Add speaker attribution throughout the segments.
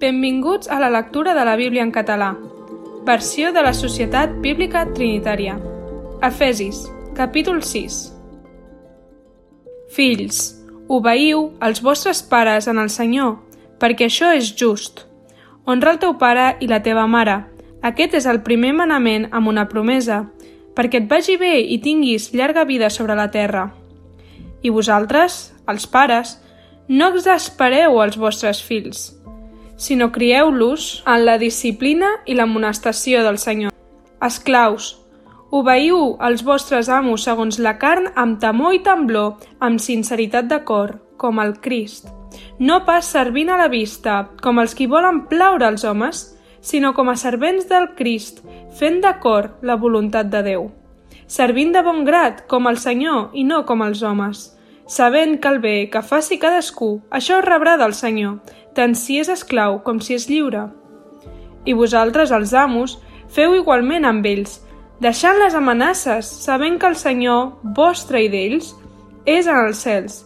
Speaker 1: Benvinguts a la lectura de la Bíblia en català. Versió de la Societat Bíblica Trinitària. Efesis, capítol 6. Fills, obeïu als vostres pares en el Senyor, perquè això és just. Honra el teu pare i la teva mare. Aquest és el primer manament amb una promesa, perquè et vagi bé i tinguis llarga vida sobre la terra. I vosaltres, els pares, no exaspereu els vostres fills, sinó crieu-los en la disciplina i l'amonestació del Senyor. Esclaus, obeïu als vostres amos segons la carn amb temor i temblor, amb sinceritat de cor, com el Crist. No pas servint a la vista, com els qui volen plaure als homes, sinó com a servents del Crist, fent de cor la voluntat de Déu. Servint de bon grat, com el Senyor i no com els homes, sabent que el bé que faci cadascú, això rebrà del Senyor, tant si és esclau com si és lliure. I vosaltres, els amos, feu igualment amb ells, deixant les amenaces, sabent que el Senyor, vostre i d'ells, és en els cels,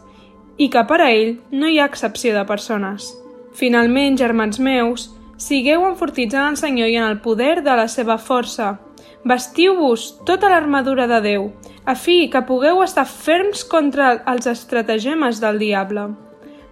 Speaker 1: i que per a ell no hi ha excepció de persones. Finalment, germans meus, sigueu enfortits en el Senyor i en el poder de la seva força. Vestiu-vos tota l'armadura de Déu, a fi que pugueu estar ferms contra els estratagemes del diable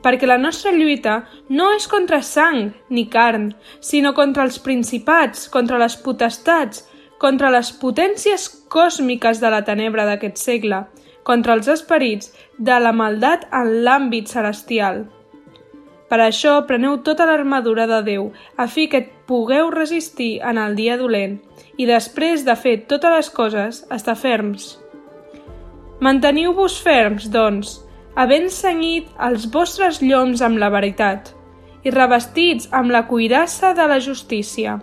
Speaker 1: perquè la nostra lluita no és contra sang ni carn, sinó contra els principats, contra les potestats, contra les potències còsmiques de la tenebra d'aquest segle, contra els esperits de la maldat en l'àmbit celestial. Per això preneu tota l'armadura de Déu, a fi que pugueu resistir en el dia dolent i després de fer totes les coses, estar ferms. Manteniu-vos ferms, doncs, havent senyit els vostres lloms amb la veritat i revestits amb la cuirassa de la justícia,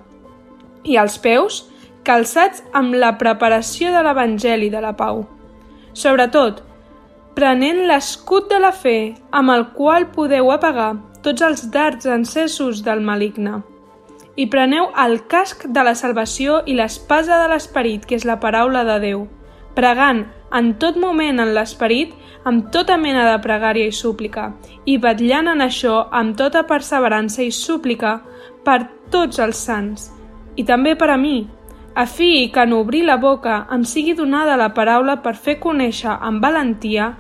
Speaker 1: i els peus calçats amb la preparació de l'Evangeli de la pau. Sobretot, prenent l'escut de la fe amb el qual podeu apagar tots els dards encesos del maligne. I preneu el casc de la salvació i l'espasa de l'esperit, que és la paraula de Déu, pregant en tot moment en l'esperit amb tota mena de pregària i súplica, i vetllant en això amb tota perseverança i súplica per tots els sants, i també per a mi, a fi que en obrir la boca em sigui donada la paraula per fer conèixer amb valentia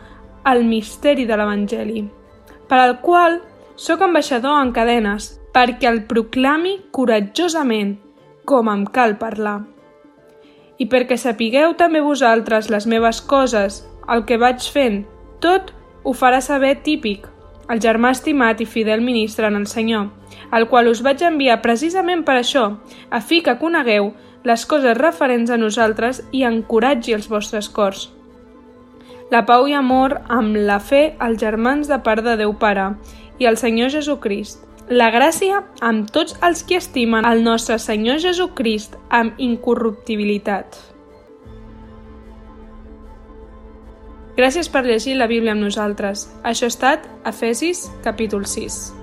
Speaker 1: el misteri de l'Evangeli, per al qual sóc ambaixador en cadenes, perquè el proclami coratjosament, com em cal parlar. I perquè sapigueu també vosaltres les meves coses, el que vaig fent, tot ho farà saber típic, el germà estimat i fidel ministre en el Senyor, el qual us vaig enviar precisament per això, a fi que conegueu les coses referents a nosaltres i encoratgi els vostres cors. La pau i amor amb la fe als germans de part de Déu Pare i el Senyor Jesucrist. La gràcia amb tots els que estimen el nostre Senyor Jesucrist amb incorruptibilitat. Gràcies per llegir la Bíblia amb nosaltres. Això ha estat Efesis, capítol 6.